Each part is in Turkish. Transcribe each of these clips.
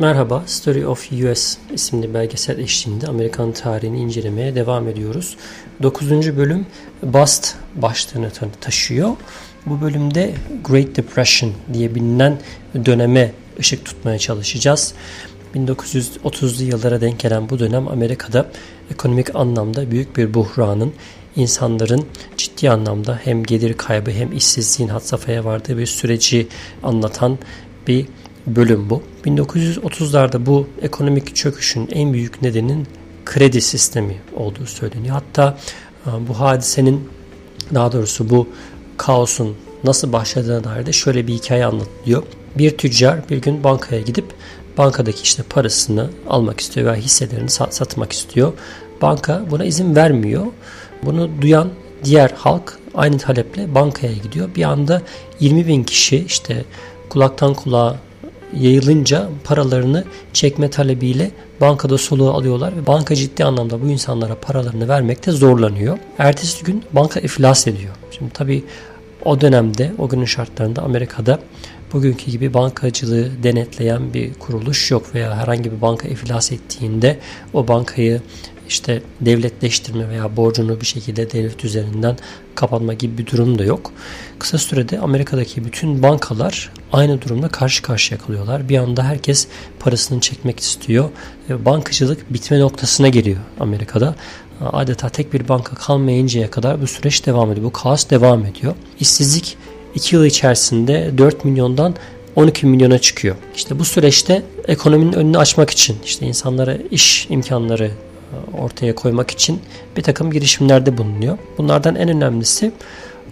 Merhaba, Story of US isimli belgesel eşliğinde Amerikan tarihini incelemeye devam ediyoruz. 9. bölüm Bust başlığını taşıyor. Bu bölümde Great Depression diye bilinen döneme ışık tutmaya çalışacağız. 1930'lu yıllara denk gelen bu dönem Amerika'da ekonomik anlamda büyük bir buhranın, insanların ciddi anlamda hem gelir kaybı hem işsizliğin had safhaya vardığı bir süreci anlatan bir bölüm bu. 1930'larda bu ekonomik çöküşün en büyük nedenin kredi sistemi olduğu söyleniyor. Hatta e, bu hadisenin daha doğrusu bu kaosun nasıl başladığına dair de şöyle bir hikaye anlatılıyor. Bir tüccar bir gün bankaya gidip bankadaki işte parasını almak istiyor veya hisselerini satmak istiyor. Banka buna izin vermiyor. Bunu duyan diğer halk aynı taleple bankaya gidiyor. Bir anda 20 bin kişi işte kulaktan kulağa yayılınca paralarını çekme talebiyle bankada soluğu alıyorlar ve banka ciddi anlamda bu insanlara paralarını vermekte zorlanıyor. Ertesi gün banka iflas ediyor. Şimdi tabii o dönemde, o günün şartlarında Amerika'da bugünkü gibi bankacılığı denetleyen bir kuruluş yok veya herhangi bir banka iflas ettiğinde o bankayı işte devletleştirme veya borcunu bir şekilde devlet üzerinden kapatma gibi bir durum da yok. Kısa sürede Amerika'daki bütün bankalar aynı durumda karşı karşıya kalıyorlar. Bir anda herkes parasını çekmek istiyor. Bankacılık bitme noktasına geliyor Amerika'da. Adeta tek bir banka kalmayıncaya kadar bu süreç devam ediyor. Bu kaos devam ediyor. İşsizlik 2 yıl içerisinde 4 milyondan 12 milyona çıkıyor. İşte bu süreçte ekonominin önünü açmak için işte insanlara iş imkanları ortaya koymak için bir takım girişimlerde bulunuyor. Bunlardan en önemlisi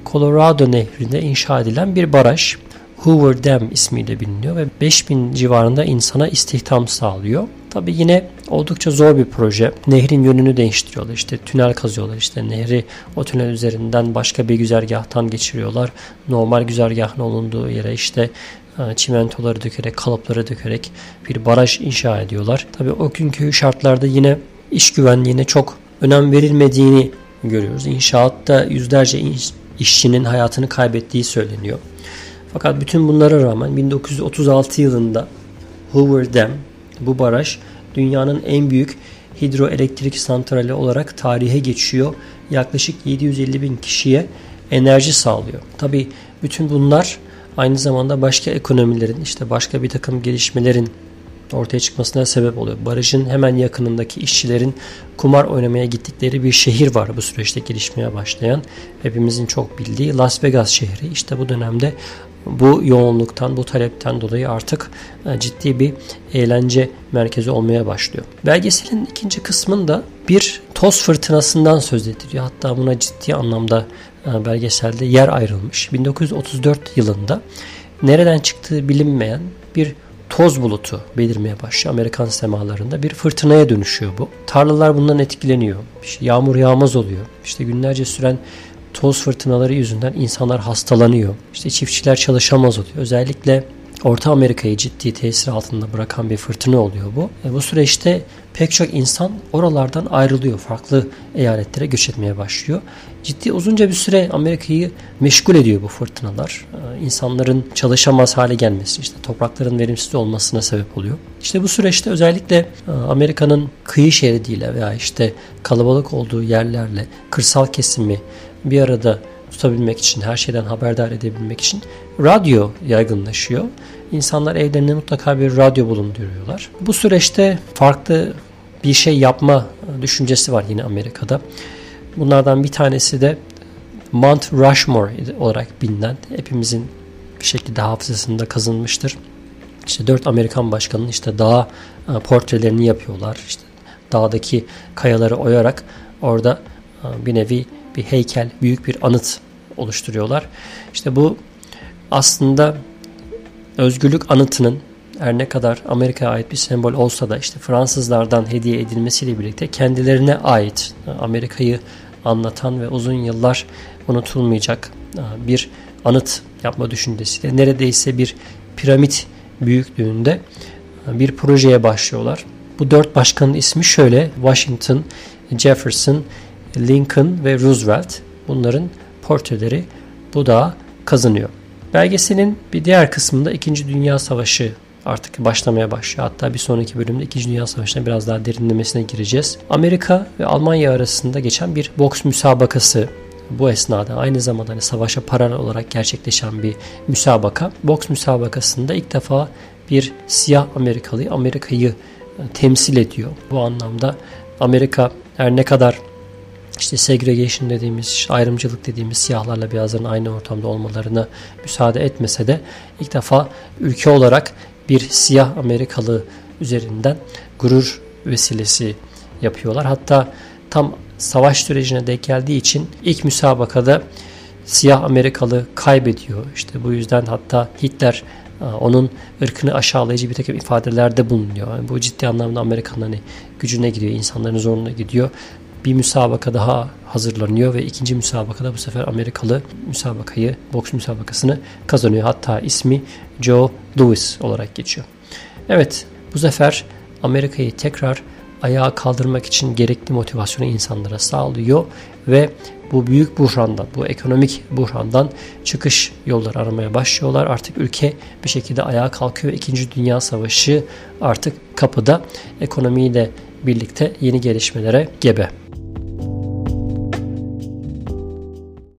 Colorado Nehri'nde inşa edilen bir baraj. Hoover Dam ismiyle biliniyor ve 5000 civarında insana istihdam sağlıyor. Tabi yine oldukça zor bir proje. Nehrin yönünü değiştiriyorlar. İşte tünel kazıyorlar. İşte nehri o tünel üzerinden başka bir güzergahtan geçiriyorlar. Normal güzergahın olunduğu yere işte e, çimentoları dökerek, kalıpları dökerek bir baraj inşa ediyorlar. Tabi o günkü şartlarda yine iş güvenliğine çok önem verilmediğini görüyoruz. İnşaatta yüzlerce işçinin hayatını kaybettiği söyleniyor. Fakat bütün bunlara rağmen 1936 yılında Hoover Dam bu baraj dünyanın en büyük hidroelektrik santrali olarak tarihe geçiyor. Yaklaşık 750 bin kişiye enerji sağlıyor. Tabi bütün bunlar aynı zamanda başka ekonomilerin işte başka bir takım gelişmelerin ortaya çıkmasına sebep oluyor. Barajın hemen yakınındaki işçilerin kumar oynamaya gittikleri bir şehir var bu süreçte gelişmeye başlayan. Hepimizin çok bildiği Las Vegas şehri. İşte bu dönemde bu yoğunluktan, bu talepten dolayı artık e, ciddi bir eğlence merkezi olmaya başlıyor. Belgeselin ikinci kısmında bir toz fırtınasından söz ediliyor. Hatta buna ciddi anlamda e, belgeselde yer ayrılmış. 1934 yılında nereden çıktığı bilinmeyen bir toz bulutu belirmeye başlıyor Amerikan semalarında. Bir fırtınaya dönüşüyor bu. Tarlalar bundan etkileniyor. İşte yağmur yağmaz oluyor. İşte günlerce süren toz fırtınaları yüzünden insanlar hastalanıyor. İşte çiftçiler çalışamaz oluyor. Özellikle Orta Amerika'yı ciddi tesir altında bırakan bir fırtına oluyor bu. E bu süreçte pek çok insan oralardan ayrılıyor. Farklı eyaletlere göç etmeye başlıyor. Ciddi uzunca bir süre Amerika'yı meşgul ediyor bu fırtınalar. E, insanların çalışamaz hale gelmesi, işte toprakların verimsiz olmasına sebep oluyor. İşte bu süreçte özellikle e, Amerika'nın kıyı şeridiyle veya işte kalabalık olduğu yerlerle kırsal kesimi bir arada tutabilmek için, her şeyden haberdar edebilmek için radyo yaygınlaşıyor. İnsanlar evlerinde mutlaka bir radyo bulunduruyorlar. Bu süreçte farklı bir şey yapma düşüncesi var yine Amerika'da. Bunlardan bir tanesi de Mount Rushmore olarak bilinen hepimizin bir şekilde hafızasında kazınmıştır. İşte dört Amerikan başkanının işte dağ e, portrelerini yapıyorlar. İşte dağdaki kayaları oyarak orada e, bir nevi bir heykel, büyük bir anıt oluşturuyorlar. İşte bu aslında özgürlük anıtının her ne kadar Amerika'ya ait bir sembol olsa da işte Fransızlardan hediye edilmesiyle birlikte kendilerine ait Amerika'yı anlatan ve uzun yıllar unutulmayacak bir anıt yapma düşüncesiyle neredeyse bir piramit büyüklüğünde bir projeye başlıyorlar. Bu dört başkanın ismi şöyle Washington, Jefferson, Lincoln ve Roosevelt. Bunların portreleri bu dağa kazanıyor. Belgeselin bir diğer kısmında 2. Dünya Savaşı artık başlamaya başlıyor. Hatta bir sonraki bölümde 2. Dünya Savaşı'na biraz daha derinlemesine gireceğiz. Amerika ve Almanya arasında geçen bir boks müsabakası bu esnada aynı zamanda hani savaşa paralel olarak gerçekleşen bir müsabaka. Boks müsabakasında ilk defa bir siyah Amerikalı Amerika'yı temsil ediyor. Bu anlamda Amerika her ne kadar işte segregation dediğimiz, ayrımcılık dediğimiz siyahlarla beyazların aynı ortamda olmalarına müsaade etmese de ilk defa ülke olarak bir siyah Amerikalı üzerinden gurur vesilesi yapıyorlar. Hatta tam savaş sürecine denk geldiği için ilk müsabakada siyah Amerikalı kaybediyor. İşte bu yüzden hatta Hitler e, onun ırkını aşağılayıcı bir takım ifadelerde bulunuyor. Yani bu ciddi anlamda Amerika'nın hani gücüne gidiyor, insanların zoruna gidiyor. Bir müsabaka daha hazırlanıyor ve ikinci müsabakada bu sefer Amerikalı müsabakayı, boks müsabakasını kazanıyor. Hatta ismi Joe Louis olarak geçiyor. Evet, bu sefer Amerika'yı tekrar ayağa kaldırmak için gerekli motivasyonu insanlara sağlıyor ve bu büyük buhrandan, bu ekonomik buhrandan çıkış yolları aramaya başlıyorlar. Artık ülke bir şekilde ayağa kalkıyor. İkinci Dünya Savaşı artık kapıda. Ekonomiyle birlikte yeni gelişmelere gebe.